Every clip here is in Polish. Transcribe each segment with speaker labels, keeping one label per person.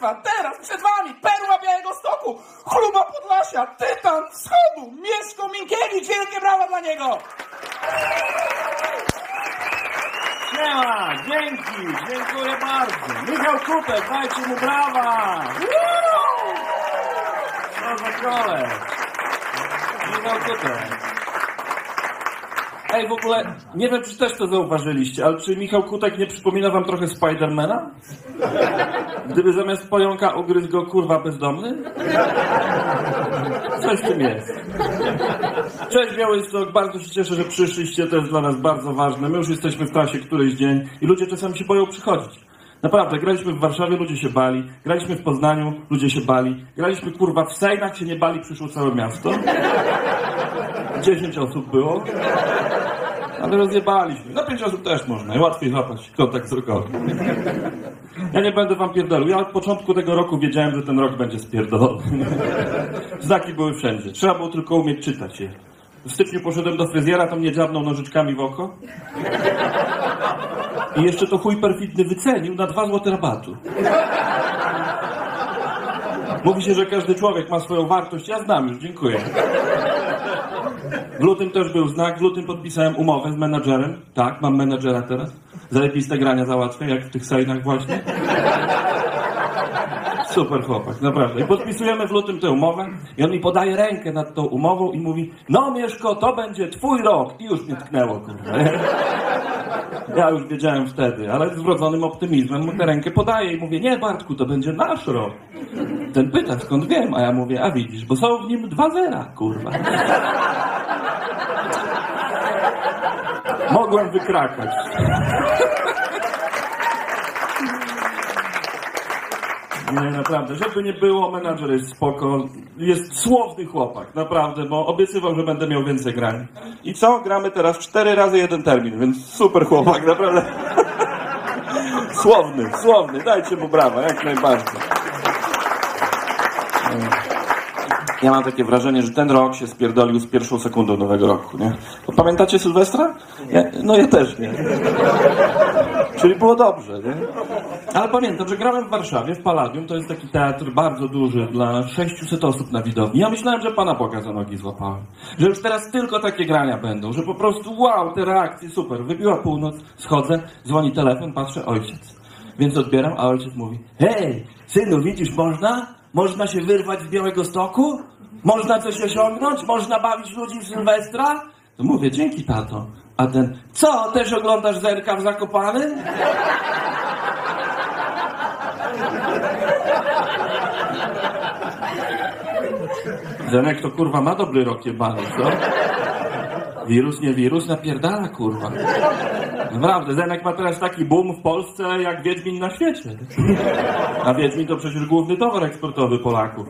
Speaker 1: Państwa, teraz przed Wami perła Białego Stoku, chluba Podlasia, tytan wschodu, Mieszko Minkiewicz, wielkie brawa dla niego!
Speaker 2: Siema, dzięki, dziękuję bardzo. Michał Kutek, dajcie mu brawa. Co za. Michał Kutek. Ej, w ogóle, nie wiem, czy też to zauważyliście, ale czy Michał Kutek nie przypomina wam trochę Spidermana? Gdyby zamiast pająka ugryzł go kurwa bezdomny? Coś w tym jest. Cześć Białystok, bardzo się cieszę, że przyszliście, to jest dla nas bardzo ważne. My już jesteśmy w trasie któryś dzień i ludzie czasami się boją przychodzić. Naprawdę, graliśmy w Warszawie, ludzie się bali, graliśmy w Poznaniu, ludzie się bali, graliśmy kurwa w Sejnach, się nie bali, przyszło całe miasto. 10 osób było, ale rozjebaliśmy. Na 5 osób też można i łatwiej złapać kontakt wzrokowy. Ja nie będę wam pierdolił. Ja od początku tego roku wiedziałem, że ten rok będzie spierdolony. Znaki były wszędzie. Trzeba było tylko umieć czytać je. W styczniu poszedłem do fryzjera, tam mnie dziabnął nożyczkami w oko. I jeszcze to chuj perfidny wycenił na 2 złote rabatu. Mówi się, że każdy człowiek ma swoją wartość. Ja znam już, dziękuję. W lutym też był znak. W lutym podpisałem umowę z menadżerem. Tak, mam menadżera teraz. Zajebiste grania załatwię, jak w tych sejnach właśnie. Super chłopak, naprawdę. I podpisujemy w lutym tę umowę i on mi podaje rękę nad tą umową i mówi no Mieszko, to będzie twój rok. I już mnie tknęło, kurwa. Ja już wiedziałem wtedy, ale z wrodzonym optymizmem mu tę rękę podaję i mówię, nie Bartku, to będzie nasz rok. Ten pyta, skąd wiem, a ja mówię, a widzisz, bo są w nim dwa zera, kurwa. Mogłem wykrakać. Nie, naprawdę, żeby nie było, menadżer jest spoko, jest słowny chłopak, naprawdę, bo obiecywał, że będę miał więcej grań. I co? Gramy teraz cztery razy jeden termin, więc super chłopak, naprawdę. Słowny, słowny, dajcie mu brawa, jak najbardziej. Ja mam takie wrażenie, że ten rok się spierdolił z pierwszą sekundą nowego roku, nie? Pamiętacie Sylwestra? Ja, no ja też nie. Czyli było dobrze, nie? Ale pamiętam, że grałem w Warszawie, w Palladium, to jest taki teatr bardzo duży, dla 600 osób na widowni. Ja myślałem, że Pana Boga za nogi złapałem. Że już teraz tylko takie grania będą, że po prostu wow, te reakcje, super. Wybiła północ, schodzę, dzwoni telefon, patrzę, ojciec. Więc odbieram, a ojciec mówi, hej, synu, widzisz, można? Można się wyrwać z Białego Stoku? Można coś osiągnąć? Można bawić ludzi w Sylwestra? To mówię, dzięki tato. A ten, co, też oglądasz zerka w Zakopany? Zenek to kurwa ma dobry rok jebany, co? Wirus, nie wirus, napierdala kurwa. Naprawdę, Zenek ma teraz taki boom w Polsce jak Wiedźmin na świecie. A Wiedźmin to przecież główny towar eksportowy Polaków.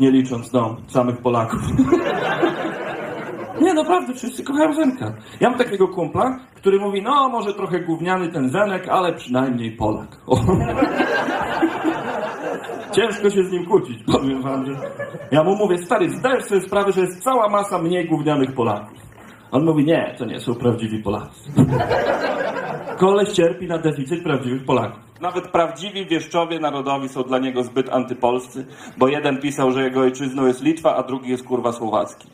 Speaker 2: Nie licząc, no, samych Polaków. Nie, naprawdę, wszyscy kochają Zenka. Ja mam takiego kumpla, który mówi, no może trochę gówniany ten Zenek, ale przynajmniej Polak. O. Ciężko się z nim kłócić, powiem wam, że... Ja mu mówię, stary, zdajesz sobie sprawę, że jest cała masa mniej gównianych Polaków. On mówi, nie, to nie są prawdziwi Polacy. Koleś cierpi na deficyt prawdziwych Polaków. Nawet prawdziwi wieszczowie narodowi są dla niego zbyt antypolscy, bo jeden pisał, że jego ojczyzną jest Litwa, a drugi jest kurwa słowacki.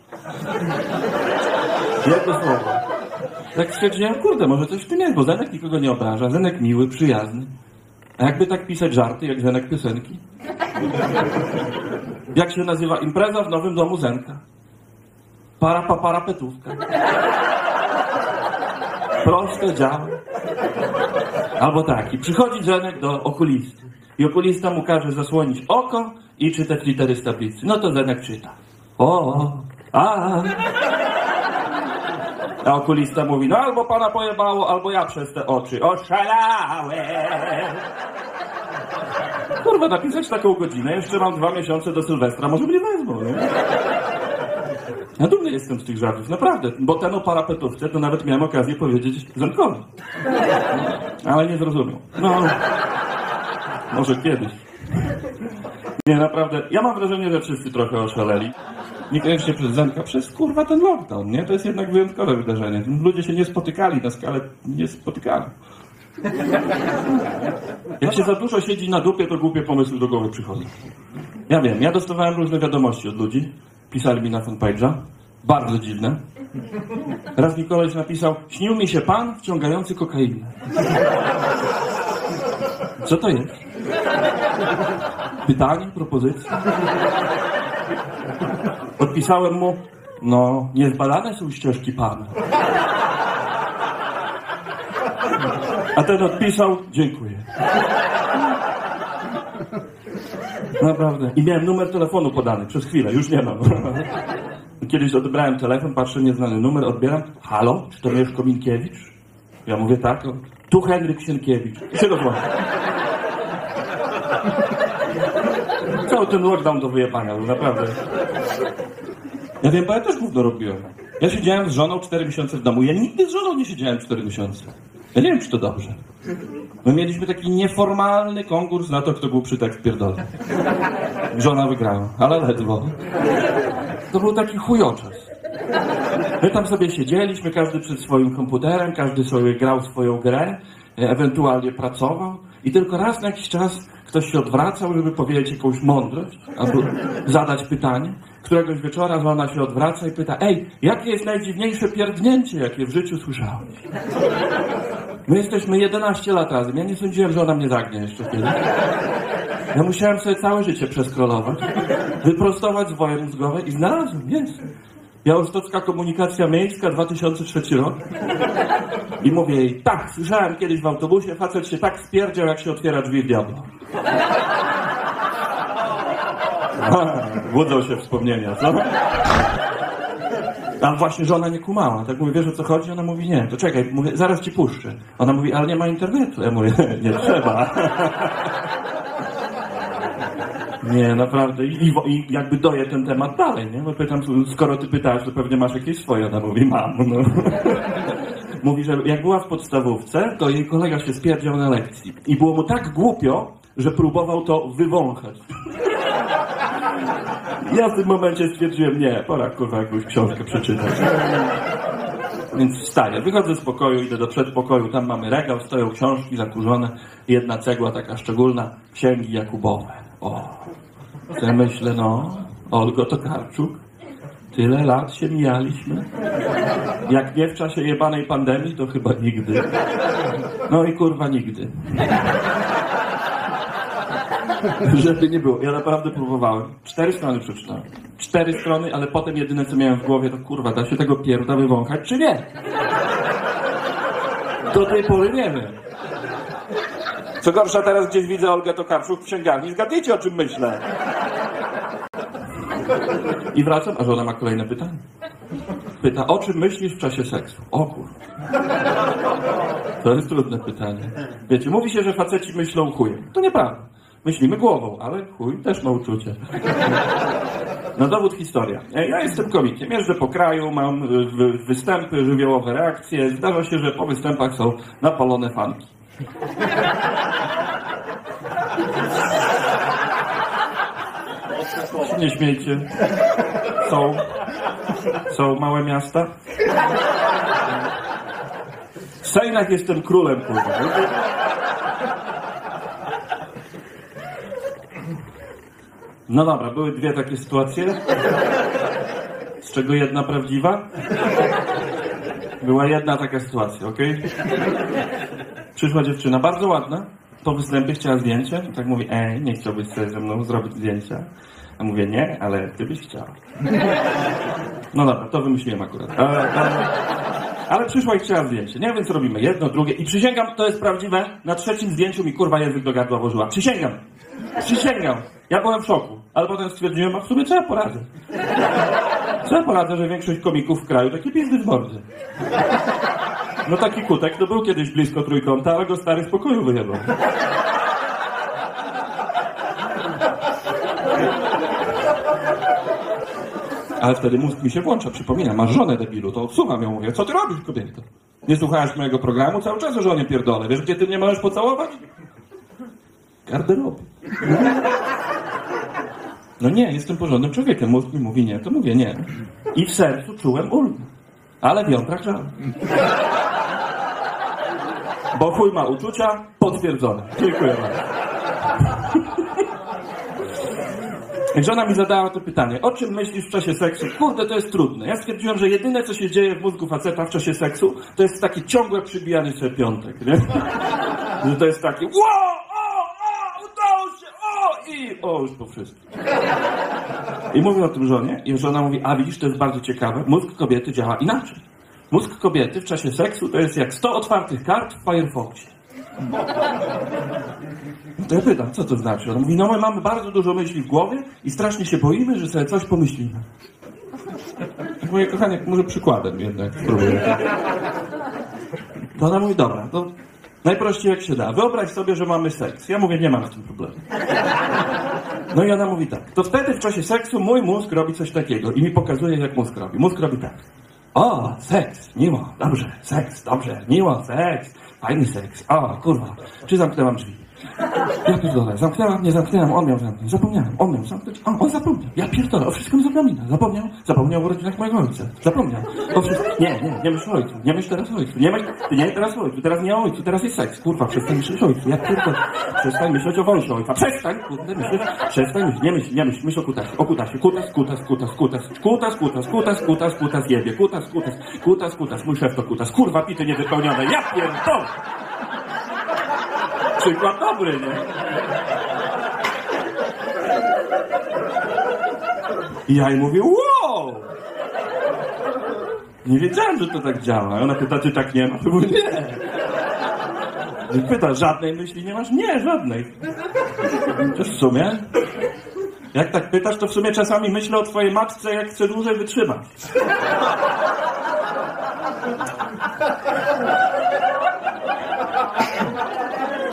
Speaker 2: Jedno słowo. Tak stwierdziłem, kurde, może coś w tym jest, bo Zenek nikogo nie obraża, Zenek miły, przyjazny. A jakby tak pisać żarty, jak Zenek piosenki? Jak się nazywa impreza w nowym domu Zenka? Para pa parapetówka. Proste działa. Albo tak, i przychodzi Zenek do okulisty. I okulista mu każe zasłonić oko i czytać litery z tablicy. No to Zenek czyta. O, a. A okulista mówi, no albo pana pojebało, albo ja przez te oczy oszalałem. Kurwa, napisać taką godzinę, jeszcze mam dwa miesiące do Sylwestra, może mnie wezmą, nie? Ja dumny jestem z tych żartów, naprawdę, bo ten o parapetówce to nawet miałem okazję powiedzieć Zenkowi. Ale nie zrozumiał. No, może kiedyś. Nie, naprawdę, ja mam wrażenie, że wszyscy trochę oszaleli. Niekoniecznie przez Zenka, przez kurwa ten lockdown, nie? To jest jednak wyjątkowe wydarzenie. Ludzie się nie spotykali na skalę, nie spotykali. Jak się za dużo siedzi na dupie, to głupie pomysły do głowy przychodzą. Ja wiem, ja dostawałem różne wiadomości od ludzi. Pisali mi na fanpage'a. Bardzo dziwne. Raz mi koleś napisał, śnił mi się pan wciągający kokainę. Co to jest? Pytanie, propozycja? Odpisałem mu, no, niezbadane są ścieżki pana. A ten odpisał, dziękuję. Naprawdę. I miałem numer telefonu podany przez chwilę, już nie mam. Kiedyś odebrałem telefon, patrzę, nieznany numer, odbieram. Halo, czy to Mieszko Minkiewicz? Ja mówię tak. Tu Henryk Sienkiewicz. Się dozwonię. Cały ten lockdown do wyjebania był, naprawdę. Ja wiem, bo ja też gówno robiłem. Ja siedziałem z żoną 4 miesiące w domu. Ja nigdy z żoną nie siedziałem 4 miesiące. Ja nie wiem, czy to dobrze. My mieliśmy taki nieformalny konkurs na to, kto był przy tak pierdolę. Żona wygrała, ale ledwo. To był taki chujoczas. My tam sobie siedzieliśmy, każdy przed swoim komputerem, każdy sobie grał swoją grę, ewentualnie pracował i tylko raz na jakiś czas ktoś się odwracał, żeby powiedzieć jakąś mądrość albo zadać pytanie. Któregoś wieczora żona się odwraca i pyta, ej, jakie jest najdziwniejsze pierdnięcie, jakie w życiu słyszałeś? My jesteśmy 11 lat razem. Ja nie sądziłem, że ona mnie zagnie jeszcze kiedyś. Ja musiałem sobie całe życie przeskrolować, wyprostować zwoje mózgowe i znalazłem, jest. Białostocka Komunikacja Miejska, 2003 rok. I mówię jej, tak, słyszałem kiedyś w autobusie, facet się tak spierdział, jak się otwiera drzwi w diabła. Budzą się wspomnienia, co? A właśnie żona nie kumała. Tak mówię, wiesz o co chodzi? Ona mówi, nie, to czekaj, mówię, zaraz ci puszczę. Ona mówi, ale nie ma internetu. Ja mówię, nie trzeba. Nie, naprawdę. I, i jakby doję ten temat dalej, nie? Bo pytam, skoro ty pytasz, to pewnie masz jakieś swoje. Ona mówi, mam, no. Mówi, że jak była w podstawówce, to jej kolega się spierdział na lekcji. I było mu tak głupio, że próbował to wywąchać. Ja w tym momencie stwierdziłem, nie, pora kurwa jakąś książkę przeczytać. Więc wstaję, wychodzę z pokoju, idę do przedpokoju, tam mamy regał, stoją książki zakurzone, jedna cegła taka szczególna, księgi Jakubowe. O, ja myślę, no, Olgo Tokarczuk, tyle lat się mijaliśmy. Jak nie w czasie jebanej pandemii, to chyba nigdy. No i kurwa nigdy. Żeby nie było. Ja naprawdę próbowałem. Cztery strony przeczytałem. Cztery strony, ale potem jedyne co miałem w głowie to kurwa, da się tego pierda wywąchać, czy nie? Do tej pory nie wiem. Co gorsza, teraz gdzieś widzę Olgę Tokarczuk w księgarni. Zgadnijcie, o czym myślę. I wracam, a żona ma kolejne pytanie. Pyta, o czym myślisz w czasie seksu? O kurwa. To jest trudne pytanie. Wiecie, mówi się, że faceci myślą chujem. To nieprawda. Myślimy głową, ale chuj też ma uczucie. Na dowód historia. Ja jestem komikiem, jeżdżę po kraju, mam występy, żywiołowe reakcje. Zdarza się, że po występach są napalone fanki. Nie śmiejcie. Są. Są małe miasta. W Sejnach jestem królem, kurwa. No dobra, były dwie takie sytuacje, z czego jedna prawdziwa. Była jedna taka sytuacja, ok? Przyszła dziewczyna, bardzo ładna, po występie chciała zdjęcie. Tak mówi, ej, nie chciałbyś sobie ze mną zrobić zdjęcia. A mówię, nie, ale ty byś chciał. No dobra, to wymyśliłem akurat. Ale, ale, ale przyszła i chciała zdjęcie, nie? Więc robimy jedno, drugie. I przysięgam, to jest prawdziwe, na trzecim zdjęciu mi kurwa język do gardła włożyła. Przysięgam. Przysięgam. Ja byłem w szoku. Ale potem stwierdziłem, a w sumie ja poradzę? Ja poradzę, że większość komików w kraju takie pizdy w. No taki kutek to był kiedyś blisko trójkąta, ale go stary z pokoju wyjebał. Ale wtedy mózg mi się włącza, przypomina, masz żonę debilu, to odsłucham ją, mówię, co ty robisz, kobieto? Nie słuchałeś mojego programu? Cały czas o żonie pierdolę. Wiesz, gdzie ty mnie możesz pocałować? Garderoby. No nie, jestem porządnym człowiekiem. Mózg mi mówi nie, to mówię nie. I w sercu czułem ulgę. Ale w jądrach żal. Bo chuj ma uczucia, potwierdzone. Dziękuję bardzo. Żona mi zadała to pytanie, o czym myślisz w czasie seksu? Kurde, to jest trudne. Ja stwierdziłem, że jedyne, co się dzieje w mózgu faceta w czasie seksu, to jest takie ciągłe przybijanie sobie piątek, nie? Że to jest takie, wow, o, o, udało się, o, i o, już po wszystkim. I mówię o tym żonie i żona mówi, a widzisz, to jest bardzo ciekawe, mózg kobiety działa inaczej. Mózg kobiety w czasie seksu to jest jak 100 otwartych kart w Firefoxie. To ja pytam, co to znaczy? On mówi, no my mamy bardzo dużo myśli w głowie i strasznie się boimy, że sobie coś pomyślimy. Ja mówię, kochanie, może przykładem jednak spróbuję. To ona mówi, dobra, to najprościej jak się da. Wyobraź sobie, że mamy seks. Ja mówię, nie mam z tym problemu. No i ona mówi tak, to wtedy w czasie seksu mój mózg robi coś takiego i mi pokazuje, jak mózg robi. Mózg robi tak. O, seks, miło, dobrze, seks, dobrze, miło, seks, fajny seks. O, kurwa, czy zamknęłam drzwi? Ja pierdolę, zamknęłam, nie zamknęłam, on miał zamknąć, zapomniałem, on miał zamknąć, on, on zapomniał, ja pierdolę, o wszystkim zapomina, zapomniał, zapomniał o urodzinach mojego ojca, zapomniał, o wszystkim, nie, nie, nie myśl o ojcu, nie myśl teraz o ojcu, nie myśl, nie teraz o ojcu, teraz nie o ojcu, teraz jest seks, kurwa, przestań myśleć o ojcu, ja pierdolę, przestań myśleć o wąsie ojca, przestań, kurde, myśleć, przestań myśleć, nie myśl, nie myśl, myśl o kutasie, o kutasie, kutas, kutas, kutas, kutas, kutas, kutas, kutas, kutas, kutas, jebie, kutas, kutas, kutas, kutas, mój szef to kutas, kurwa, pity niewypełnione, ja pierdolę! Przykład dobry, nie? I ja jej mówię, wow! Nie wiedziałem, że to tak działa. Ona pyta, czy tak nie ma? Ja mówię, nie. I pyta, żadnej myśli nie masz? Nie, żadnej. To w sumie? Jak tak pytasz, to w sumie czasami myślę o twojej matce, jak chcę dłużej wytrzymać.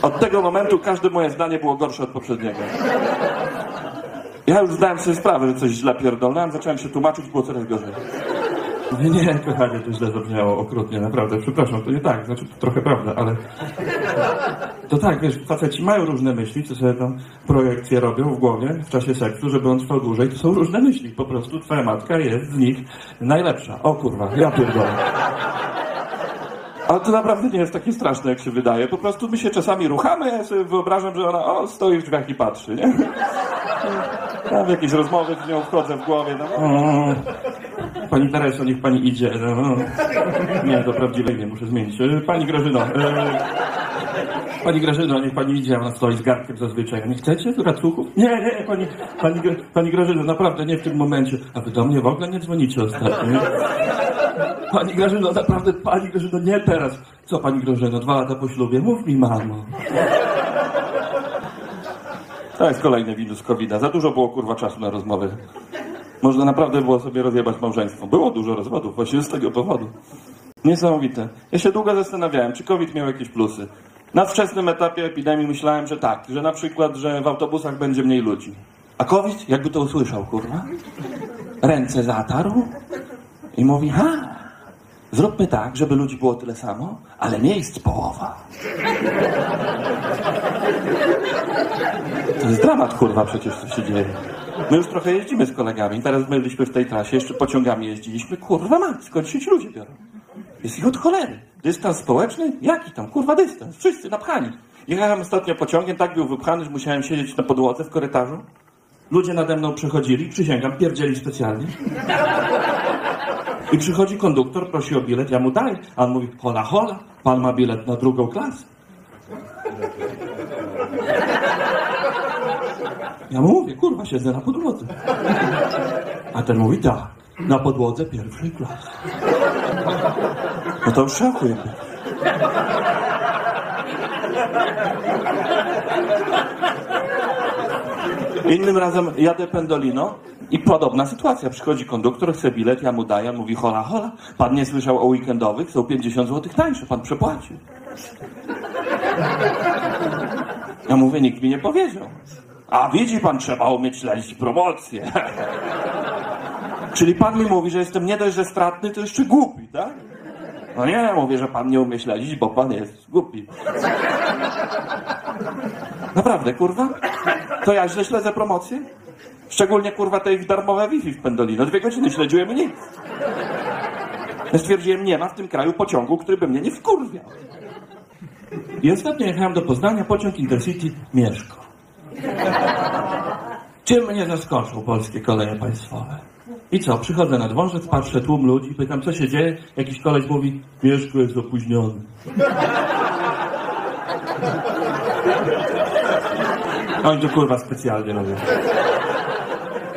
Speaker 2: Od tego momentu każde moje zdanie było gorsze od poprzedniego. Ja już zdałem sobie sprawę, że coś źle pierdolnąłem, zacząłem się tłumaczyć, było coraz gorzej. Nie, nie, kochanie, to źle zabrzmiało okrutnie, naprawdę, przepraszam, to nie tak, znaczy to trochę prawda, ale... To tak, wiesz, faceci mają różne myśli, co sobie tam projekcje robią w głowie w czasie seksu, żeby on trwał dłużej, to są różne myśli, po prostu twoja matka jest z nich najlepsza. O kurwa, ja pierdolę. Ale to naprawdę nie jest takie straszne, jak się wydaje. Po prostu my się czasami ruchamy, ja sobie wyobrażam, że ona o, stoi w drzwiach i patrzy, nie? W jakieś rozmowy z nią wchodzę w głowie, no. Pani Tereso, niech pani idzie. No. Nie, to prawdziwe imię muszę zmienić. E, Pani Grażyno, e, Pani Grażyno, niech pani idzie, ona stoi z garnkiem zazwyczaj. Nie chcecie racuchów? Nie, nie, pani, pani, pani Grażyno, naprawdę nie w tym momencie. A wy do mnie w ogóle nie dzwonicie ostatnio. Pani Grażyno, naprawdę, pani Grażyno, nie teraz. Co pani Grażyno, dwa lata po ślubie? Mów mi, mamo. To jest kolejny winus covid. Za dużo było, kurwa, czasu na rozmowy. Można naprawdę było sobie rozjebać małżeństwo. Było dużo rozwodów właśnie z tego powodu. Niesamowite. Ja się długo zastanawiałem, czy COVID miał jakieś plusy. Na wczesnym etapie epidemii myślałem, że tak, że na przykład, że w autobusach będzie mniej ludzi. A COVID, jakby to usłyszał, kurwa, ręce zatarł i mówi, ha, zróbmy tak, żeby ludzi było tyle samo, ale miejsc połowa. To jest dramat, kurwa, przecież co się dzieje. My już trochę jeździmy z kolegami, teraz byliśmy w tej trasie, jeszcze pociągami jeździliśmy, kurwa mać, skąd się ci ludzie biorą? Jest ich od cholery. Dystans społeczny? Jaki tam? Kurwa dystans. Wszyscy napchani. Jechałem ostatnio pociągiem, tak był wypchany, że musiałem siedzieć na podłodze w korytarzu. Ludzie nade mną przechodzili, przysięgam, pierdzieli specjalnie. I przychodzi konduktor, prosi o bilet, ja mu daję. A on mówi, hola, hola, pan ma bilet na drugą klasę. Ja mu mówię, kurwa, siedzę na podłodze. A ten mówi, tak, na podłodze pierwszej klasy. No to już szachu jakby. Innym razem jadę pendolino i podobna sytuacja. Przychodzi konduktor, chce bilet, ja mu daję, mówi hola, hola. Pan nie słyszał o weekendowych? Są 50 zł tańsze, pan przepłacił. Ja mówię, nikt mi nie powiedział. A widzi pan, trzeba umieć śledzić promocję. Czyli pan mi mówi, że jestem nie dość, że stratny, to jeszcze głupi, tak? No nie, mówię, że pan nie umie śledzić, bo pan jest głupi. Naprawdę, kurwa? To ja źle śledzę promocję? Szczególnie, kurwa, te ich darmowe Wi-Fi w Pendolino. Dwie godziny śledziłem nic. Ja stwierdziłem, nie ma w tym kraju pociągu, który by mnie nie wkurwiał. I ostatnio jechałem do Poznania, pociąg Intercity Mieszko. Czym mnie zaskoczył polskie koleje państwowe? I co, przychodzę na dworzec, patrzę, tłum ludzi, pytam, co się dzieje? Jakiś koleś mówi, Mieszko jest opóźniony. Oni to kurwa specjalnie robią.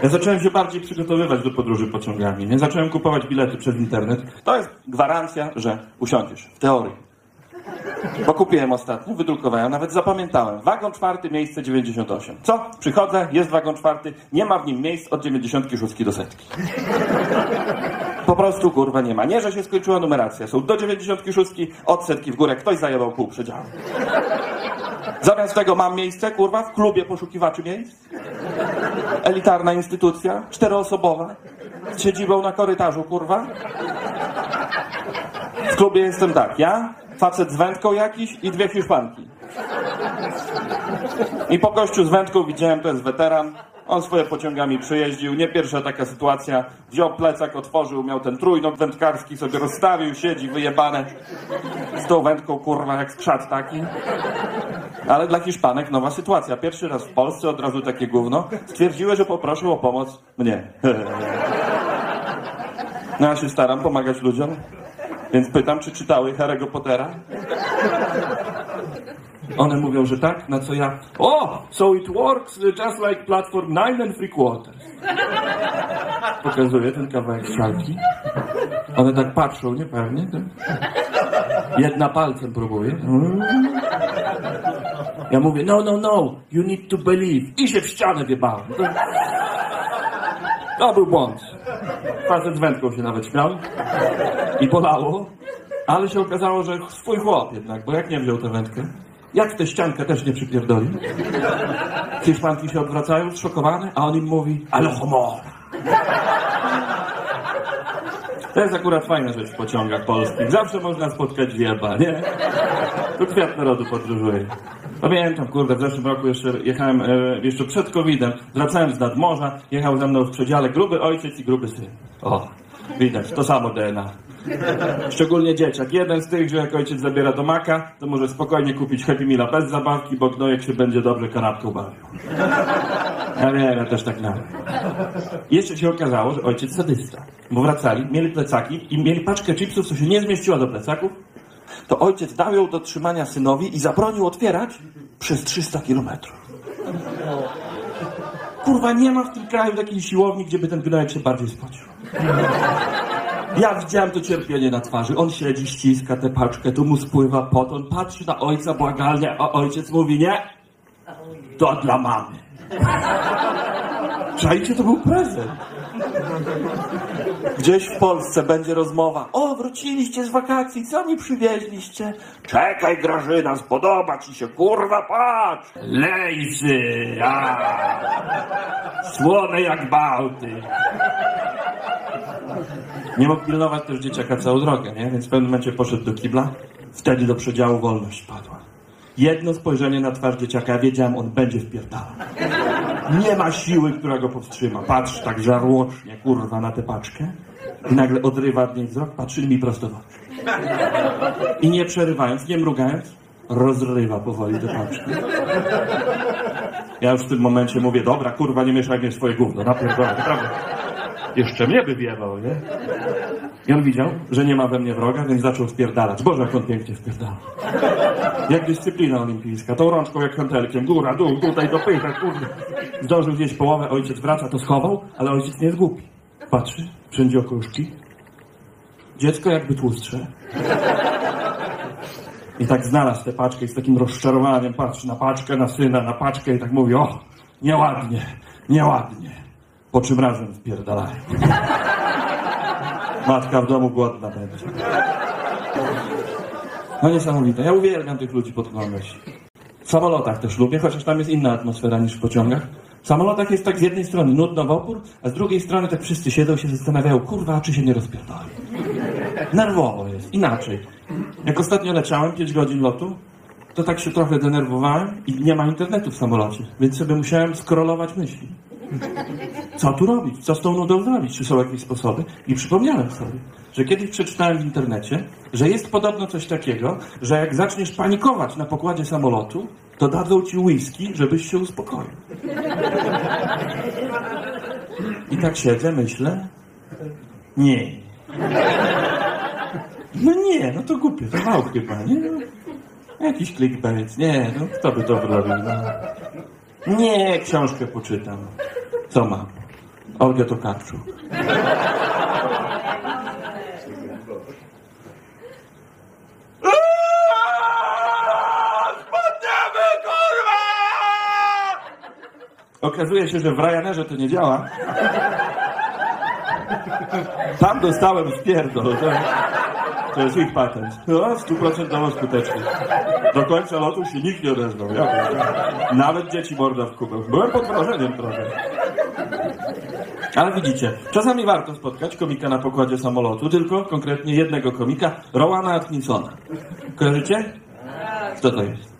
Speaker 2: Ja zacząłem się bardziej przygotowywać do podróży pociągami. Nie zacząłem kupować bilety przez internet. To jest gwarancja, że usiądziesz. W teorii. Bo kupiłem ostatnio, wydrukowałem, nawet zapamiętałem. Wagon czwarty, miejsce 98. Co? Przychodzę, jest wagon czwarty, nie ma w nim miejsc od 96 do setki. Po prostu kurwa nie ma. Nie, że się skończyła numeracja. Są do 96, od setki w górę. Ktoś zajebał pół przedziału. Zamiast tego mam miejsce, kurwa, w klubie poszukiwaczy miejsc. Elitarna instytucja, czteroosobowa, z siedzibą na korytarzu, kurwa. W klubie jestem tak, ja, facet z wędką jakiś i dwie hiszpanki. I po gościu z wędką widziałem, to jest weteran, on swoje pociągami przejeździł, nie pierwsza taka sytuacja. Wziął plecak, otworzył, miał ten trójnok wędkarski, sobie rozstawił, siedzi wyjebane. Z tą wędką, kurwa, jak skrzat taki. Ale dla Hiszpanek nowa sytuacja. Pierwszy raz w Polsce od razu takie gówno. Stwierdziły, że poproszę o pomoc mnie. No ja się staram pomagać ludziom, więc pytam, czy czytały Harry'ego Pottera? One mówią, że tak, na co ja... O, so it works just like platform 9 and 3 quarters. Pokazuję ten kawałek szalki. One tak patrzą, niepewnie. Tak? Jedna palcem próbuje. Ja mówię, no, no, no, you need to believe. I się w ścianę wjebałem. To, był błąd. Facet wędką się nawet śmiał. I bolało. Ale się okazało, że swój chłop jednak, bo jak nie wziął tę wędkę? Jak w tę ściankę też nie przypierdoli? Hiszpanki się odwracają, zszokowane, a on im mówi, ale homora. To jest akurat fajna rzecz w pociągach polskich. Zawsze można spotkać wieba, nie? To kwiat narodu podróżuje. Pamiętam, kurde, w zeszłym roku jeszcze jechałem, e, jeszcze przed COVID-em, wracałem z nadmorza, jechał ze mną w przedziale gruby ojciec i gruby syn. O, widać, to samo DNA. Szczególnie dzieciak. Jeden z tych, że jak ojciec zabiera do maka, to może spokojnie kupić Happy Meala bez zabawki, bo gnojek się będzie dobrze kanapką bawił. Ja wiem, ja też tak miałem. Jeszcze się okazało, że ojciec sadysta. Bo wracali, mieli plecaki i mieli paczkę chipsów, co się nie zmieściła do plecaków. To ojciec dał ją do trzymania synowi i zabronił otwierać przez 300 kilometrów. Kurwa, nie ma w tym kraju takiej siłowni, gdzie by ten gnojek się bardziej spocił. Ja widziałem to cierpienie na twarzy. On siedzi, ściska tę paczkę, tu mu spływa pot, on patrzy na ojca błagalnie, a ojciec mówi, nie, to dla mamy. Czajcie, to był prezent. Gdzieś w Polsce będzie rozmowa. O, wróciliście z wakacji, co mi przywieźliście? Czekaj, Grażyna, spodoba ci się, kurwa, patrz! Lejsy, a, słone jak bałty. Nie mógł pilnować też dzieciaka całą drogę, nie? Więc w pewnym momencie poszedł do kibla. Wtedy do przedziału wolność padła. Jedno spojrzenie na twarz dzieciaka, ja wiedziałem, on będzie wpierdalał. Nie ma siły, która go powstrzyma. Patrz tak żarłocznie, kurwa, na tę paczkę. I nagle odrywa od niej wzrok, patrzy mi prosto w oczy. I nie przerywając, nie mrugając, rozrywa powoli tę paczkę. Ja już w tym momencie mówię, dobra, kurwa, nie mieszaj mnie swoje gówno, napierdolę, naprawdę. Jeszcze mnie by wiewał, nie? I on widział, że nie ma we mnie wroga, więc zaczął spierdalać. Boże, jak on pięknie spierdala. Jak dyscyplina olimpijska. Tą rączką jak hantelkiem. Góra, dół, tutaj dopycha, kurde. Zdążył zjeść połowę, ojciec wraca, to schował, ale ojciec nie jest głupi. Patrzy, wszędzie okruszki. Dziecko jakby tłustsze. I tak znalazł tę paczkę i z takim rozczarowaniem patrzy na paczkę, na syna, na paczkę i tak mówi, o, nieładnie, nieładnie. Po czym razem spierdalają. Matka w domu głodna będzie. No niesamowite. Ja uwielbiam tych ludzi pod myśli. W samolotach też lubię, chociaż tam jest inna atmosfera niż w pociągach. W samolotach jest tak z jednej strony nudno w opór, a z drugiej strony tak wszyscy siedzą się zastanawiają, kurwa, czy się nie rozpierdoli. Nerwowo jest, inaczej. Jak ostatnio leciałem 5 godzin lotu, to tak się trochę denerwowałem i nie ma internetu w samolocie, więc sobie musiałem skrolować myśli. Co tu robić? Co z tą nudą zrobić? Czy są jakieś sposoby? I przypomniałem sobie, że kiedyś przeczytałem w internecie, że jest podobno coś takiego, że jak zaczniesz panikować na pokładzie samolotu, to dadzą ci whisky, żebyś się uspokoił. I tak siedzę, myślę, nie. No nie, no to głupie, to mało chyba, nie? No, jakiś clickbait, nie, no kto by to robił, no. Nie, książkę poczytam. Co? Olga Tokarczuk. Spadniemy, kurwa! Okazuje się, że w Ryanerze to nie działa. Tam dostałem spierdol. To, jest ich patent. No, stuprocentowo skuteczny. Do końca lotu się nikt nie odezwał. Ja, nawet dzieci morda w kubę. Byłem pod wrażeniem trochę. Ale widzicie, czasami warto spotkać komika na pokładzie samolotu, tylko konkretnie jednego komika, Rowana Atkinsona. Kojarzycie? Kto to jest?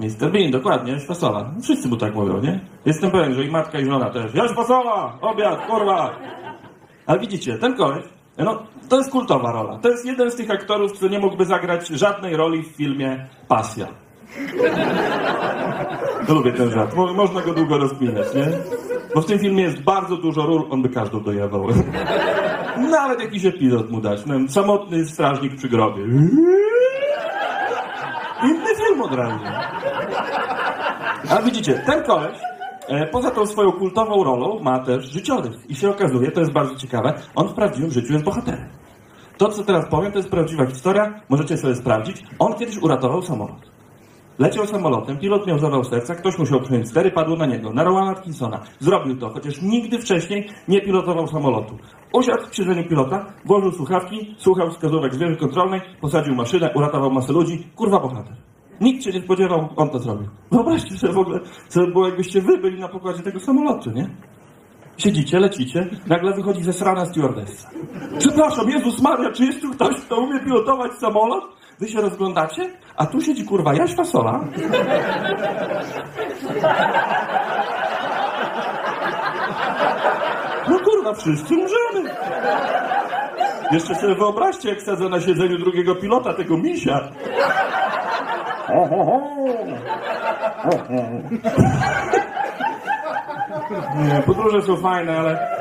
Speaker 2: Mr. Bean, dokładnie, Jaś Fasola. Wszyscy mu tak mówią, nie? Jestem pewien, że i matka i żona też. Jaś Fasola! Obiad, kurwa! Ale widzicie, ten koleś, no, to jest kultowa rola. To jest jeden z tych aktorów, który nie mógłby zagrać żadnej roli w filmie Pasja. Lubię ten żart. Mo- Można go długo rozkminiać, nie? Bo w tym filmie jest bardzo dużo ról, on by każdą dojebał. Nawet jakiś epizod mu dać. No, samotny strażnik przy grobie. Inny film od razu. A widzicie, ten koleś, poza tą swoją kultową rolą, ma też życiorys. I się okazuje, to jest bardzo ciekawe, on w prawdziwym życiu jest bohaterem. To, co teraz powiem, to jest prawdziwa historia, możecie sobie sprawdzić. On kiedyś uratował samolot. Leciał samolotem, pilot miał zawał serca, ktoś musiał przyjąć stery, padło na niego, na Rowana Atkinsona. Zrobił to, chociaż nigdy wcześniej nie pilotował samolotu. Usiadł w siedzeniu pilota, włożył słuchawki, słuchał wskazówek z wieży kontrolnej, posadził maszynę, uratował masę ludzi. Kurwa bohater. Nikt się nie spodziewał, on to zrobił. Wyobraźcie sobie w ogóle, co by było, jakbyście wy byli na pokładzie tego samolotu, nie? Siedzicie, lecicie, nagle wychodzi zesrana stewardessa. Przepraszam, Jezus Maria, czy jest tu ktoś, kto umie pilotować samolot? Wy się rozglądacie, a tu siedzi kurwa Jaś Fasola. No kurwa, wszyscy umrzemy. Jeszcze sobie wyobraźcie, jak sadzę na siedzeniu drugiego pilota, tego misia. Ho. Nie, podróże są fajne, ale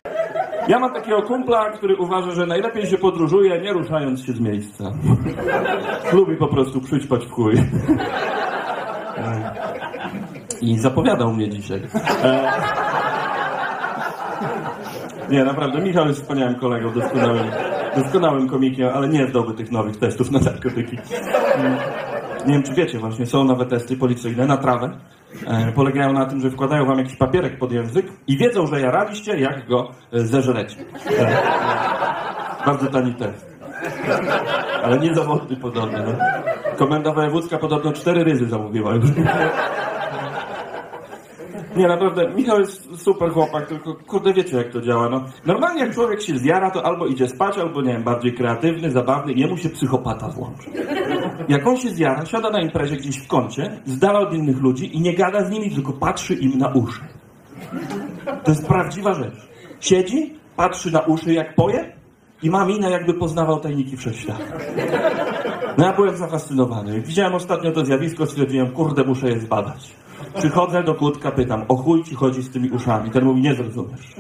Speaker 2: ja mam takiego kumpla, który uważa, że najlepiej się podróżuje, nie ruszając się z miejsca. Lubi po prostu przyćpać w chuj. I zapowiadał mnie dzisiaj. E... Nie, naprawdę, Michał jest wspaniałym kolegą, doskonałym, doskonałym komikiem, ale nie zdałby tych nowych testów na narkotyki. Nie wiem, czy wiecie właśnie, są nowe testy policyjne na trawę. E, polegają na tym, że wkładają wam jakiś papierek pod język i wiedzą, że jaraliście, jak go e, zeżrecie. E, bardzo tani test. Ale niezawodny podobno. No. Komenda wojewódzka podobno cztery ryzy zamówiła. Nie, naprawdę, Michał jest super chłopak, tylko kurde wiecie jak to działa, no. Normalnie jak człowiek się zjara, to albo idzie spać, albo nie wiem, bardziej kreatywny, zabawny, jemu się psychopata włączy. Jak on się zjara, siada na imprezie gdzieś w kącie, z dala od innych ludzi i nie gada z nimi, tylko patrzy im na uszy. To jest prawdziwa rzecz. Siedzi, patrzy na uszy jak poje i ma minę jakby poznawał tajniki wszechświata. No ja byłem zafascynowany. Widziałem ostatnio to zjawisko, stwierdziłem, kurde, muszę je zbadać. Przychodzę do kłódka, pytam, o chuj ci chodzi z tymi uszami? Ten mówi, nie zrozumiesz.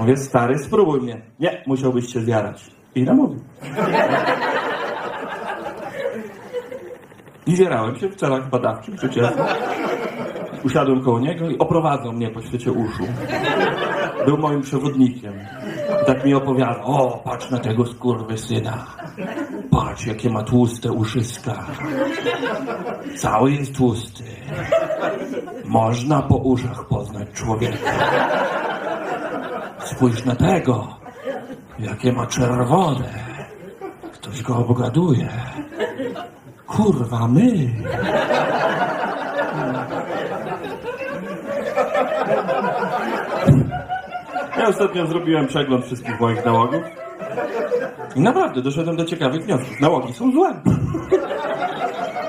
Speaker 2: Mówię, stary, spróbuj mnie. Nie, musiałbyś się zjarać. I namówił. I zjarałem się w celach badawczych, przecież. Usiadłem koło niego i oprowadzał mnie po świecie uszu. Był moim przewodnikiem. I tak mi opowiadał, o, patrz na tego skurwysyna. Patrz, jakie ma tłuste uszyska. Cały jest tłusty. Można po uszach poznać człowieka. Spójrz na tego, jakie ma czerwone. Ktoś go obgaduje. Kurwa, my. Ja ostatnio zrobiłem przegląd wszystkich moich nałogów. I naprawdę doszedłem do ciekawych wniosków. Nałogi są złe.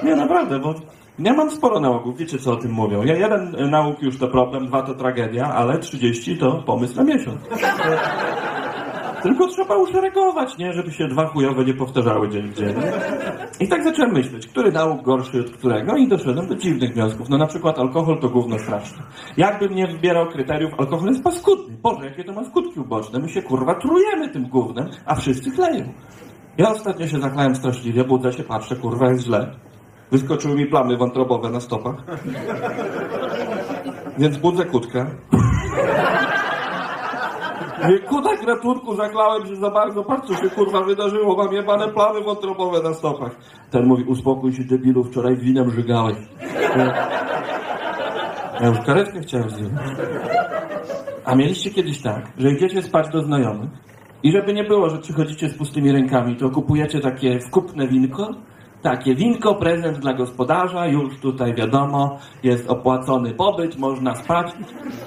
Speaker 2: Nie, naprawdę, bo Ja mam sporo nałogów, wiecie co o tym mówią. Ja jeden nauk już to problem, dwa to tragedia, ale 30 to pomysł na miesiąc. Tylko trzeba uszeregować, nie? Żeby się dwa chujowe nie powtarzały dzień w dzień. I tak zacząłem myśleć, który nauk gorszy od którego i doszedłem do dziwnych wniosków. No na przykład alkohol to gówno straszne. Jakbym nie wybierał kryteriów, alkohol jest paskudny. Boże, jakie to ma skutki uboczne. My się kurwa trujemy tym gównem, a wszyscy kleją. Ja ostatnio się zachlałem straszliwie, budzę się, patrzę, kurwa jest źle. Wyskoczyły mi plamy wątrobowe na stopach. Więc budzę kutkę. Nie, kudak ratunku, zaklałem się za bardzo, patrz co się kurwa wydarzyło, mam jebane plamy wątrobowe na stopach. Ten mówi, uspokój się debilu, wczoraj winem żygałeś. Ja, już karetkę chciałem zdjąć. A mieliście kiedyś tak, że idziecie spać do znajomych i żeby nie było, że przychodzicie z pustymi rękami, to kupujecie takie wkupne winko, takie winko, prezent dla gospodarza, już tutaj wiadomo, jest opłacony pobyt, można spać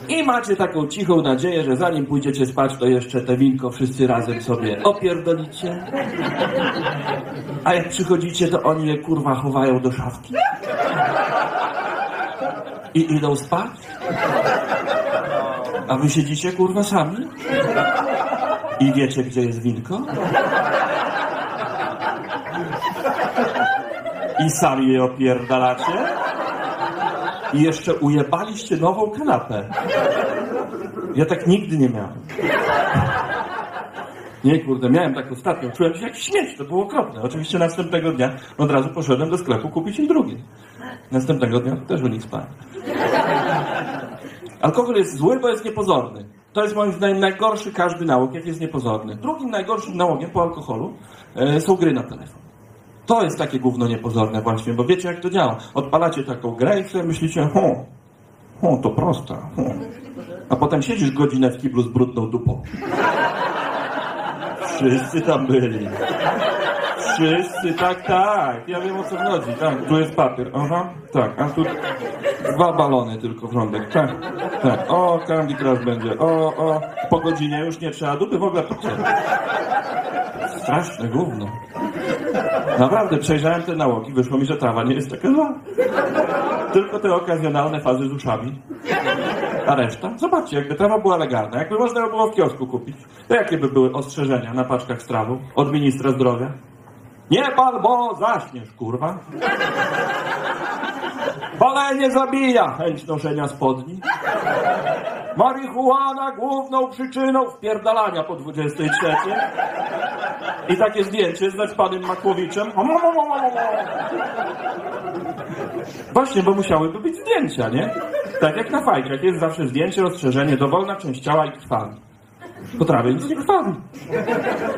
Speaker 2: i macie taką cichą nadzieję, że zanim pójdziecie spać, to jeszcze te winko wszyscy razem sobie opierdolicie. A jak przychodzicie, to oni je kurwa chowają do szafki. I idą spać. A wy siedzicie kurwa sami? I wiecie, gdzie jest winko? I sami je opierdalacie? I jeszcze ujebaliście nową kanapę. Ja tak nigdy nie miałem. Nie, kurde, miałem tak ostatnio. Czułem się jak śmieć, to było okropne. Oczywiście następnego dnia od razu poszedłem do sklepu kupić im drugi. Następnego dnia też u nich spałem. Alkohol jest zły, bo jest niepozorny. To jest moim zdaniem najgorszy każdy nauk, jak jest niepozorny. Drugim najgorszym nałogiem po alkoholu e, są gry na telefon. To jest takie gówno niepozorne właśnie, bo wiecie jak to działa. Odpalacie taką grę i sobie myślicie, ho, ho, to prosta, ho. A potem siedzisz godzinę w kiblu z brudną dupą. Wszyscy tam byli. Wszyscy, tak, tak. Ja wiem o co chodzi. Tak, tu jest papier. Aha, tak. A tu dwa balony tylko w rządek. Tak, tak. O, Candy Crush będzie. O, o. Po godzinie już nie trzeba dupy w ogóle. Straszne gówno. Naprawdę, przejrzałem te nałogi, wyszło mi, że trawa nie jest taka zła. Tylko te okazjonalne fazy z uszami. A reszta? Zobaczcie, jakby trawa była legalna, jakby można ją było w kiosku kupić, to jakie by były ostrzeżenia na paczkach z trawą od ministra zdrowia? Nie pal, bo zaśniesz, kurwa. Palenie zabija chęć noszenia spodni. Marihuana główną przyczyną wpierdalania po 23. I takie zdjęcie z panem Makłowiczem. Właśnie, bo musiałyby być zdjęcia, nie? Tak jak na fajkach jest zawsze zdjęcie, rozszerzenie, dowolna część ciała i krwawi. Po trawie nic nie krwawi.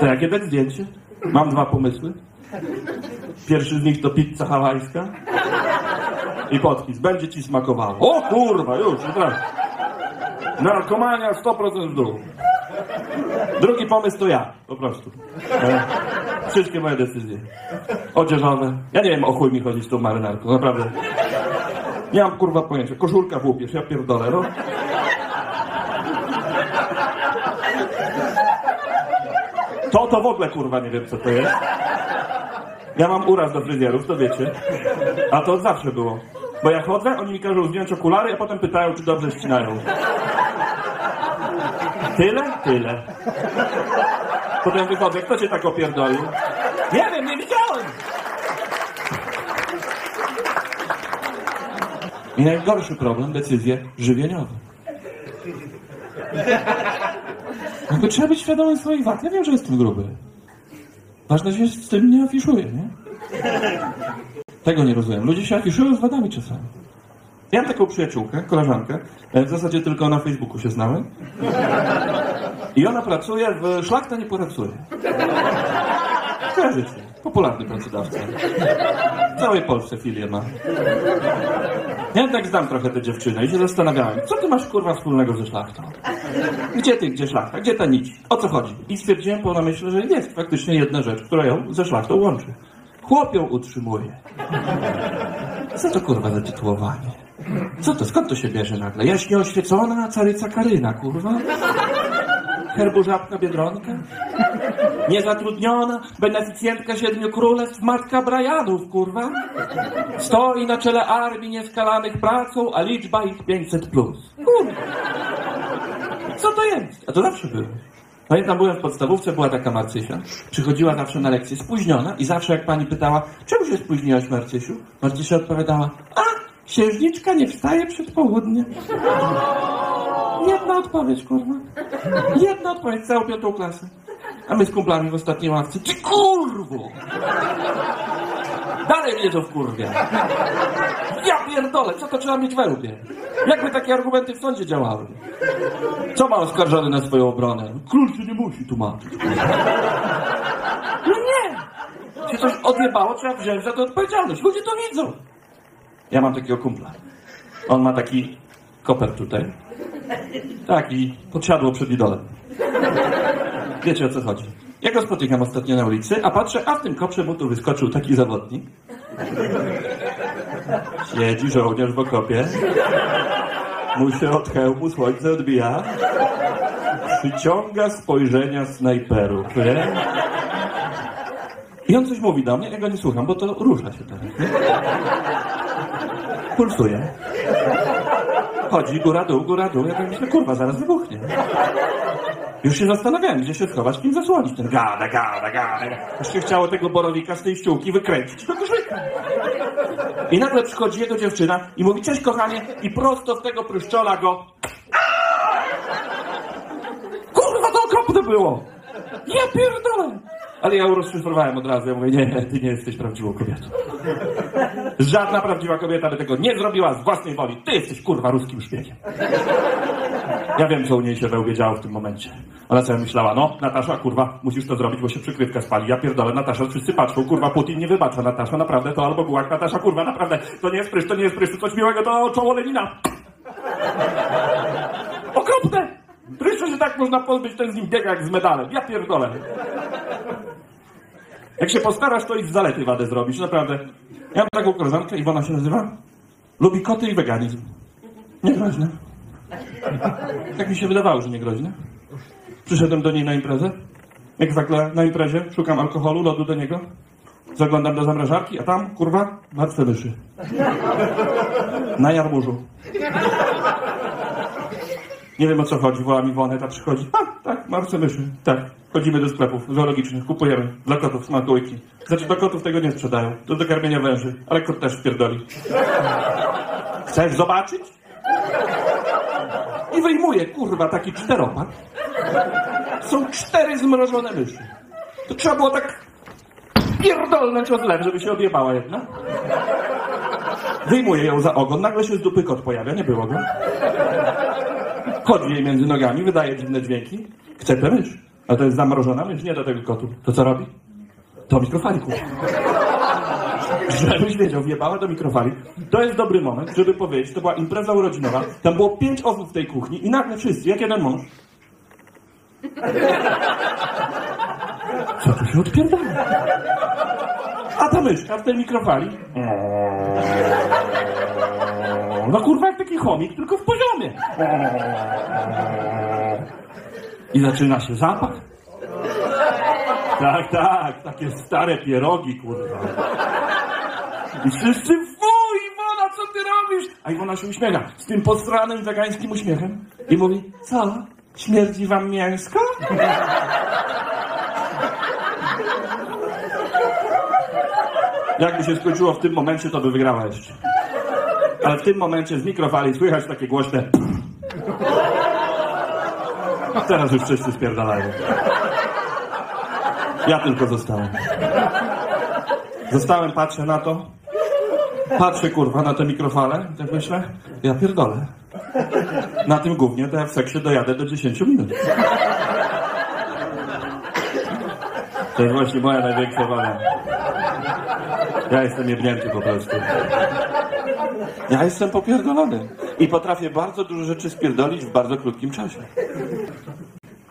Speaker 2: To jakie dać zdjęcie? Mam dwa pomysły. Pierwszy z nich to pizza hawajska. I podpis. Będzie ci smakowało. O kurwa, już, od. Narkomania 100% w dół. Drugi pomysł to ja, po prostu. E, Wszystkie moje decyzje. Odzieżowe. Ja nie wiem, o chuj mi chodzi z tą marynarką, naprawdę. Nie mam kurwa pojęcia. Koszulka w ja pierdolę, no. To to w ogóle kurwa nie wiem co to jest. Ja mam uraz do fryzjerów, to wiecie. A to zawsze było. Bo jak chodzę, oni mi każą zdjąć okulary, a potem pytają, czy dobrze ścinają. Tyle? Tyle. Potem wychodzę, kto cię tak opierdolił? Nie wiem, nie widziałem. I najgorszy problem, decyzje żywieniowe. Jakby trzeba być świadomym swoich wad. Ja wiem, że jestem gruby. Ważne, że się z tym nie afiszuje, nie? Tego nie rozumiem. Ludzie się afiszują z wadami czasami. Ja mam taką przyjaciółkę, koleżankę, e, w zasadzie tylko na Facebooku się znamy. I ona pracuje w Szlachta nie pracuje. Kojarzycie. Popularny pracodawca. W całej Polsce filię ma. Ja tak znam trochę tę dziewczynę i się zastanawiałem, co ty masz kurwa wspólnego ze szlachtą? Gdzie ty, gdzie szlachta, gdzie ta nić? O co chodzi? I stwierdziłem po namyśle, że jest faktycznie jedna rzecz, która ją ze szlachtą łączy. Chłop ją utrzymuje. Co to kurwa za tytułowanie? Co to, skąd to się bierze nagle? Jaśnie oświecona caryca Karyna, kurwa? Herbu Żabka Biedronka? Niezatrudniona, beneficjentka Siedmiu Królestw, matka Brianów, kurwa? Stoi na czele armii nieskalanych pracą, a liczba ich 500 plus. Kurwa. Co to jest? A to zawsze było. Pamiętam, byłem w podstawówce, była taka Marcysia. Przychodziła zawsze na lekcję spóźniona i zawsze jak pani pytała, czemu się spóźniłaś, Marcysiu? Marcysia odpowiadała, a, księżniczka nie wstaje przed południem. Jedna odpowiedź, kurwa. Jedna odpowiedź, całą piątą klasę. A my z kumplami w ostatniej ławce, ty kurwo! Dalej mnie to wkurwia. Ja pierdolę, co to trzeba mieć we łbie? Jakby takie argumenty w sądzie działały? Co ma oskarżony na swoją obronę? Król się nie musi tłumaczyć. No nie! Się coś odjebało, trzeba wziąć za to odpowiedzialność. Ludzie to widzą. Ja mam takiego kumpla. On ma taki koper tutaj. Taki, podsiadło przed idolem. Wiecie o co chodzi. Ja go spotykam ostatnio na ulicy, a patrzę, a w tym koprze mu tu wyskoczył taki zawodnik. Siedzi żołnierz w okopie. Mu się od hełmu słońce odbija. Przyciąga spojrzenia snajperów, nie? I on coś mówi do mnie, ja go nie słucham, bo to rusza się teraz? Pulsuje. Chodzi góra, dół, góra, dół. Ja tak myślę, kurwa, zaraz wybuchnie. Już się zastanawiałem, gdzie się schować, kim zasłonić ten gada, gada, gada. Już się chciało tego borowika z tej ściółki wykręcić do koszulka. I nagle przychodzi jego dziewczyna i mówi, cześć kochanie, i prosto w tego pryszczola go... Kurwa, to okropne było! Ja pierdolę! Ale ja rozszyfrowałem od razu, ja mówię, nie, ty nie jesteś prawdziwą kobietą. Żadna prawdziwa kobieta by tego nie zrobiła z własnej woli. Ty jesteś, kurwa, ruskim szpiegiem. Ja wiem, co u niej się we w tym momencie. Ona sobie myślała, no, Natasza, kurwa, musisz to zrobić, bo się przykrywka spali. Ja pierdolę, Natasza, wszyscy patrzą, kurwa, Putin nie wybacza. Natasza, naprawdę, to albo gułak, Natasza, kurwa, naprawdę, to nie jest prysz, to nie jest prysz, to coś miłego, to czoło Lenina. Okropne! Pryszcza się tak można pozbyć, ten z nim biega jak z medalem. Ja pierdolę. Jak się postarasz, to i z zalety wadę zrobisz, naprawdę. Ja mam taką koleżankę, Iwona się nazywa. Lubi koty i weganizm. Niegroźne. Tak mi się wydawało, że niegroźne. Przyszedłem do niej na imprezę. Jak zwykle na imprezie szukam alkoholu, lodu do niego. Zaglądam do zamrażarki, a tam, kurwa, martwe myszy. Na jarmużu. Nie wiem o co chodzi, woła mi Iwonę, ta przychodzi. A, tak, martwe myszy. Tak. Chodzimy do sklepów zoologicznych, kupujemy. Dla kotów smakołyki. Znaczy, do kotów tego nie sprzedają. To do karmienia węży. Ale kot też pierdoli. Chcesz zobaczyć? I wyjmuje, kurwa, taki czteropak. Są cztery zmrożone myszy. To trzeba było tak pierdolnąć od lew, żeby się odjebała jedna. Wyjmuje ją za ogon, nagle się z dupy kot pojawia, nie było go. Chodzi jej między nogami, wydaje dziwne dźwięki. Tę mysz. A to jest zamrożona mysz, nie do tego kotu. To co robi? To mikrofali kupi. Żebyś wiedział, wjebała do mikrofali. To jest dobry moment, żeby powiedzieć, to była impreza urodzinowa, tam było pięć osób w tej kuchni i nagle wszyscy, jak jeden mąż. Co tu się odpierdala? A ta myszka w tej mikrofali. No kurwa jak taki chomik, tylko w poziomie. I zaczyna się zapach. Tak, tak, takie stare pierogi, kurwa. I wszyscy, fuj, Iwona, co ty robisz? A Iwona się uśmiecha z tym posranym wegańskim uśmiechem i mówi, co, śmierdzi wam mięsko? Jakby się skończyło w tym momencie, to by wygrała jeszcze. Ale w tym momencie z mikrofali słychać takie głośne Teraz już wszyscy spierdalają. Ja tylko zostałem. Zostałem, patrzę na to. Patrzę, kurwa, na te mikrofale. Tak myślę, ja pierdolę. Na tym głównie to ja w seksie dojadę do 10 minut. To jest właśnie moja największa. Ja jestem jebnięty po prostu. Ja jestem popierdolony. I potrafię bardzo dużo rzeczy spierdolić w bardzo krótkim czasie.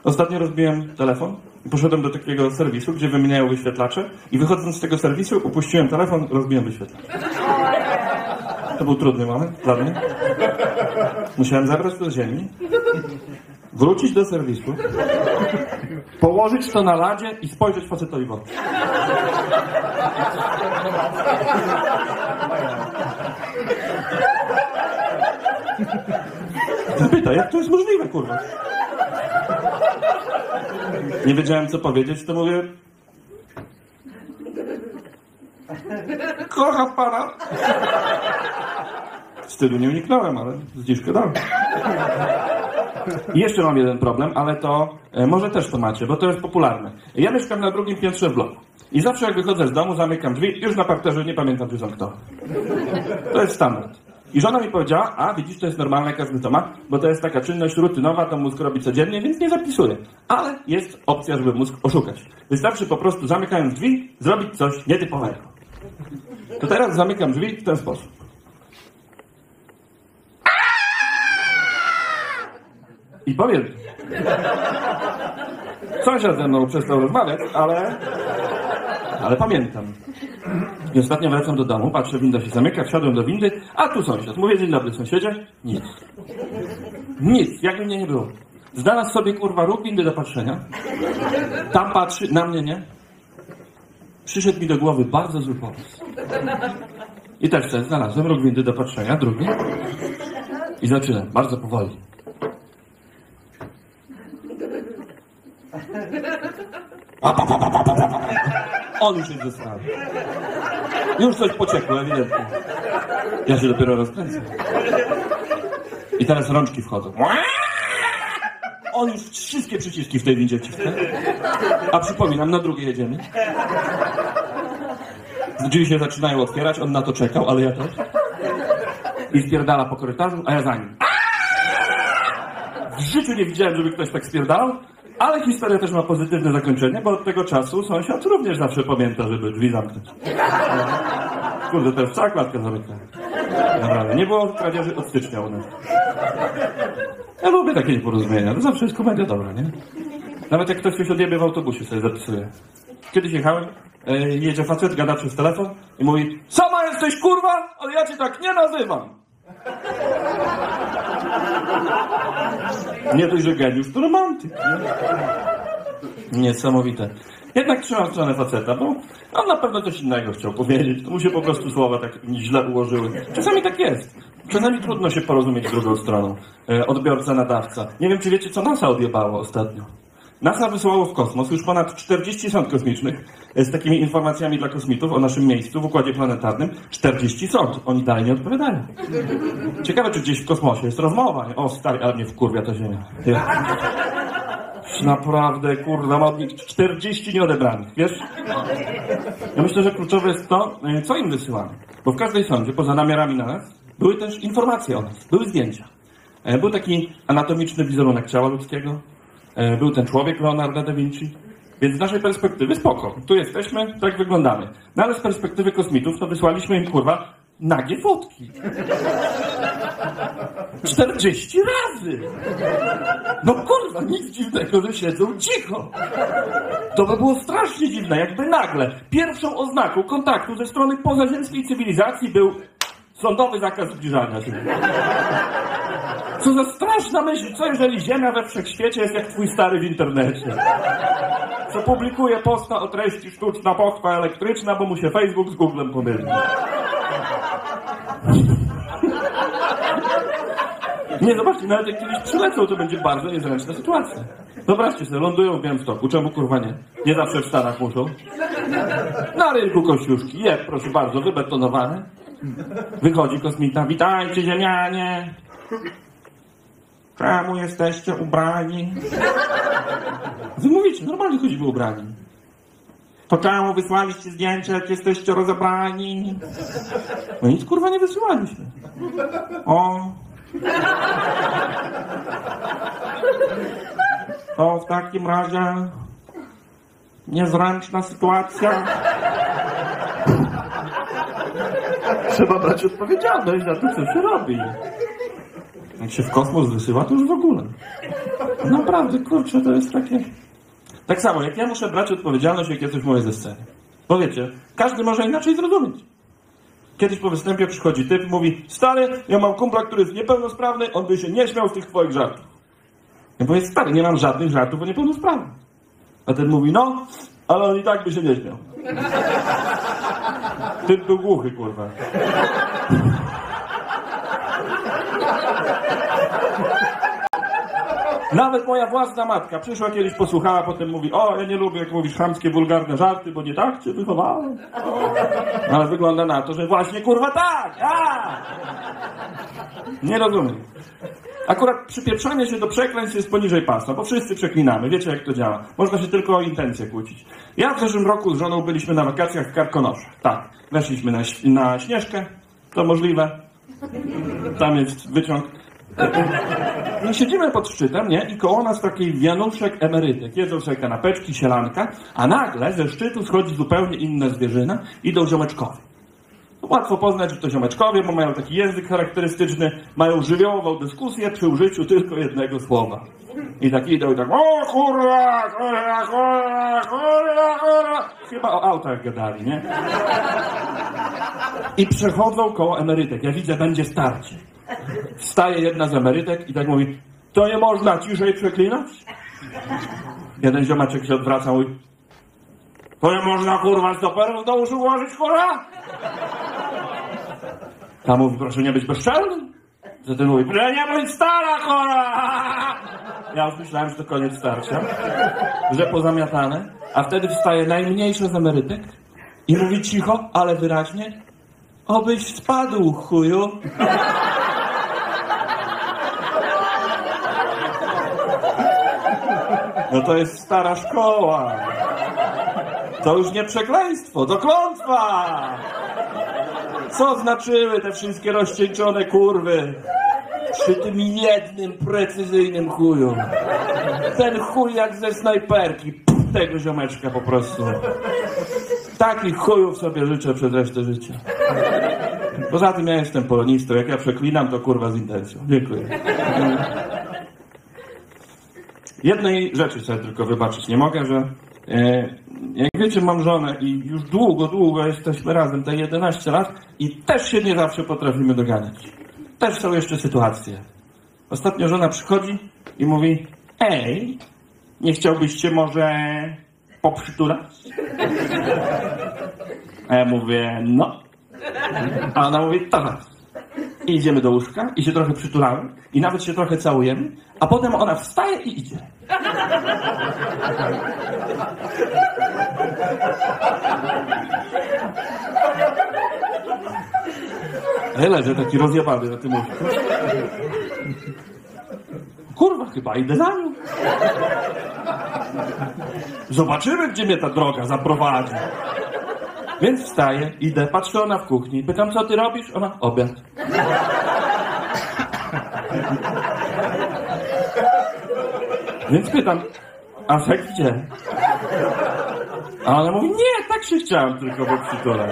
Speaker 2: Ostatnio rozbiłem telefon i poszedłem do takiego serwisu, gdzie wymieniają wyświetlacze i wychodząc z tego serwisu upuściłem telefon, rozbiłem wyświetlacz. To był trudny moment dla mnie. Musiałem zabrać do ziemi, wrócić do serwisu, położyć to na ladzie i spojrzeć facetowi w oczy. Pyta, jak to jest możliwe, kurwa? Nie wiedziałem, co powiedzieć, to mówię... Kocham pana. Wstydu nie uniknąłem, ale zniżkę dałem. I jeszcze mam jeden problem, ale to e, może też to macie, bo to jest popularne. Ja mieszkam na drugim piętrze w bloku. I zawsze jak wychodzę z domu, zamykam drzwi, już na parterze nie pamiętam, czy zamknąłem. To jest standard. I żona mi powiedziała, a widzisz, to jest normalne, każdy to ma, bo to jest taka czynność rutynowa, to mózg robi codziennie, więc nie zapisuje. Ale jest opcja, żeby mózg oszukać. Wystarczy po prostu zamykając drzwi, zrobić coś nietypowego. To teraz zamykam drzwi w ten sposób. I powiem, sąsiad ze mną przestał rozmawiać, ale, ale pamiętam. I ostatnio wracam do domu, patrzę, winda się zamyka, wsiadłem do windy, a tu sąsiad. Mówię, dzień dobry sąsiedzie. Nic. Nic, jakby mnie nie było. Znalazł sobie, kurwa, róg windy do patrzenia. Tam patrzy, na mnie nie. Przyszedł mi do głowy bardzo zły pomysł. I też sobie znalazłem róg windy do patrzenia, drugi. I zaczynam, bardzo powoli. On już jest zesrany. Już coś pociekło, ewidentnie. Ja się dopiero rozkręcę. I teraz rączki wchodzą. On już wszystkie przyciski w tej windzie wciska. A przypominam, na drugie jedziemy. Drzwi się zaczynają otwierać, on na to czekał, ale ja też. I spierdala po korytarzu, a ja za nim. W życiu nie widziałem, żeby ktoś tak spierdalał, ale historia też ma pozytywne zakończenie, bo od tego czasu sąsiad również zawsze pamięta, żeby drzwi zamknąć. Kurde, jest cała klatka zamykana. Nie było kradzieży od stycznia u nas. Ja lubię takie nieporozumienia, to zawsze jest komedia dobra, nie? Nawet jak ktoś coś odjebie w autobusie sobie zapisuje. Kiedyś jechałem, e, jedzie facet, gada przez telefon i mówi Sama jesteś kurwa, ale ja cię tak nie nazywam. Nie dość, że geniusz, to romantyk. Nie? Niesamowite. Jednak trzymam stronę faceta, bo on na pewno coś innego chciał powiedzieć. To mu się po prostu słowa tak źle ułożyły. Czasami tak jest. Czasami trudno się porozumieć z drugą stroną. E, odbiorca, nadawca. Nie wiem, czy wiecie, co NASA odjebało ostatnio. NASA wysłało w kosmos już ponad 40 sąd kosmicznych z takimi informacjami dla kosmitów o naszym miejscu w Układzie Planetarnym. 40 sąd. Oni dalej nie odpowiadają. Ciekawe, czy gdzieś w kosmosie jest rozmowa. O, stary, ale mnie wkurwia ta Ziemia. Naprawdę, kurwa, mam od nich 40 nieodebranych, wiesz? Ja myślę, że kluczowe jest to, e, co im wysyłamy. Bo w każdej sądzie, poza namiarami na nas, były też informacje o nas, były zdjęcia. E, Był taki anatomiczny wizerunek ciała ludzkiego, był ten człowiek Leonardo da Vinci. Więc z naszej perspektywy spoko. Tu jesteśmy, tak wyglądamy. No ale z perspektywy kosmitów to wysłaliśmy im, kurwa, nagie fotki. 40 razy! No kurwa, nic dziwnego, że siedzą cicho. To by było strasznie dziwne, jakby nagle pierwszą oznaką kontaktu ze strony pozaziemskiej cywilizacji był sądowy zakaz zbliżania się. Co za straszna myśl, co jeżeli Ziemia we wszechświecie jest jak twój stary w internecie? Co publikuje posta o treści sztuczna pochwa elektryczna, bo mu się Facebook z Googlem pomylił. Nie, zobaczcie, nawet jak kiedyś przylecą, to będzie bardzo niezręczna sytuacja. Wyobraźcie sobie, lądują w Białymstoku, czemu kurwa nie? Nie zawsze w Stanach muszą. Na rynku kościuszki, je, proszę bardzo, wybetonowane. Wychodzi kosmita, witajcie ziemianie. Czemu jesteście ubrani? Wy mówicie, normalnie chodzimy ubrani. To czemu wysłaliście zdjęcia, jak jesteście rozebrani? No nic kurwa nie wysyłaliśmy. O. To w takim razie niezręczna sytuacja. Trzeba brać odpowiedzialność za to, co się robi. Jak się w kosmos wysyła, to już w ogóle. Naprawdę, kurczę, to jest takie... Tak samo, jak ja muszę brać odpowiedzialność, jak ja coś mówię ze sceny. Bo wiecie, każdy może inaczej zrozumieć. Kiedyś po występie przychodzi typ mówi Stary, ja mam kumpla, który jest niepełnosprawny, on by się nie śmiał z tych twoich żartów. Ja mówię, stary, nie mam żadnych żartów o niepełnosprawnych. A ten mówi, no, ale on i tak by się nie śmiał. Typ był głuchy, kurwa. Nawet moja własna matka przyszła kiedyś, posłuchała, potem mówi, o, ja nie lubię, jak mówisz chamskie, wulgarne żarty, bo nie tak cię wychowałem. Ale wygląda na to, że właśnie, kurwa, tak! A! Nie rozumiem. Akurat przypieprzanie się do przekleństw jest poniżej pasa, bo wszyscy przeklinamy. Wiecie, jak to działa. Można się tylko o intencje kłócić. Ja w zeszłym roku z żoną byliśmy na wakacjach w Karkonoszach. Tak. Weszliśmy na, na Śnieżkę. To możliwe. Tam jest wyciąg. I siedzimy pod szczytem, nie? I koło nas taki wianuszek emerytek. Jedzą sobie kanapeczki, sielanka, a nagle ze szczytu schodzi zupełnie inna zwierzyna. Idą ziomeczkowie. Łatwo poznać, że to ziomeczkowie, bo mają taki język charakterystyczny, mają żywiołową dyskusję przy użyciu tylko jednego słowa. I tak idą i tak, o kurwa, kurwa, kurwa, kurwa, kurwa. Chyba o autach gadali, nie? I przechodzą koło emerytek. Ja widzę, będzie starcie. Wstaje jedna z emerytek i tak mówi, to nie można ciszej przeklinać? Jeden ziomaczek się odwraca i to nie można kurwa stoperów do uszu włożyć, kurwa? Ta mówi, proszę nie być bezczelnym. Ten mówi, proszę nie bądź stara, kurwa! Ja już myślałem, że to koniec starcia, że pozamiatane, a wtedy wstaje najmniejsza z emerytek i mówi cicho, ale wyraźnie, obyś spadł, chuju. No to jest stara szkoła. To już nie przekleństwo, to klątwa! Co znaczyły te wszystkie rozcieńczone kurwy? Przy tym jednym precyzyjnym chuju. Ten chuj jak ze snajperki. Pff, tego ziomeczka po prostu. Takich chujów sobie życzę przez resztę życia. Poza tym ja jestem polonistą. Jak ja przeklinam, to kurwa z intencją. Dziękuję. Jednej rzeczy sobie tylko wybaczyć nie mogę, że e, jak wiecie, mam żonę i już długo, długo jesteśmy razem, te 11 lat i też się nie zawsze potrafimy dogadać. Też są jeszcze sytuacje. Ostatnio żona przychodzi i mówi, ej, nie chciałbyście może poprzytulać? A ja mówię, no. A ona mówi, tak. I idziemy do łóżka i się trochę przytulamy i nawet się trochę całujemy, a potem ona wstaje i idzie. Ja leżę taki rozjebany na tym łóżku. Kurwa, chyba idę za nią. Zobaczymy, gdzie mnie ta droga zaprowadzi. Więc wstaję, idę, patrzę ona w kuchni. Pytam, co ty robisz? Ona, obiad. Więc pytam, a seks gdzie? A ona mówi, nie, tak się chciałem tylko poprzytulać.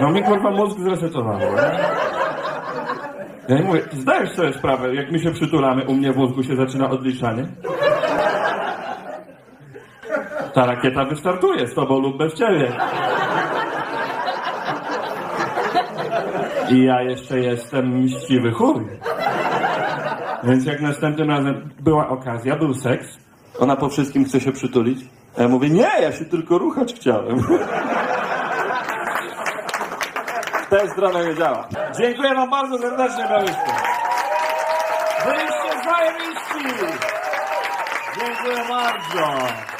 Speaker 2: No mi kurwa mózg zresetowało. nie? Ja mówię, zdajesz sobie sprawę, jak my się przytulamy, u mnie w mózgu się zaczyna odliczanie? Ta rakieta wystartuje z tobą lub bez ciebie. I ja jeszcze jestem mściwy chuj. Więc jak następnym razem była okazja, był seks, ona po wszystkim chce się przytulić, a ja mówię, nie, ja się tylko ruchać chciałem. W tę stronę nie działa. Dziękuję wam bardzo serdecznie, Maryszko. Byliście zajebiści! Dziękuję bardzo.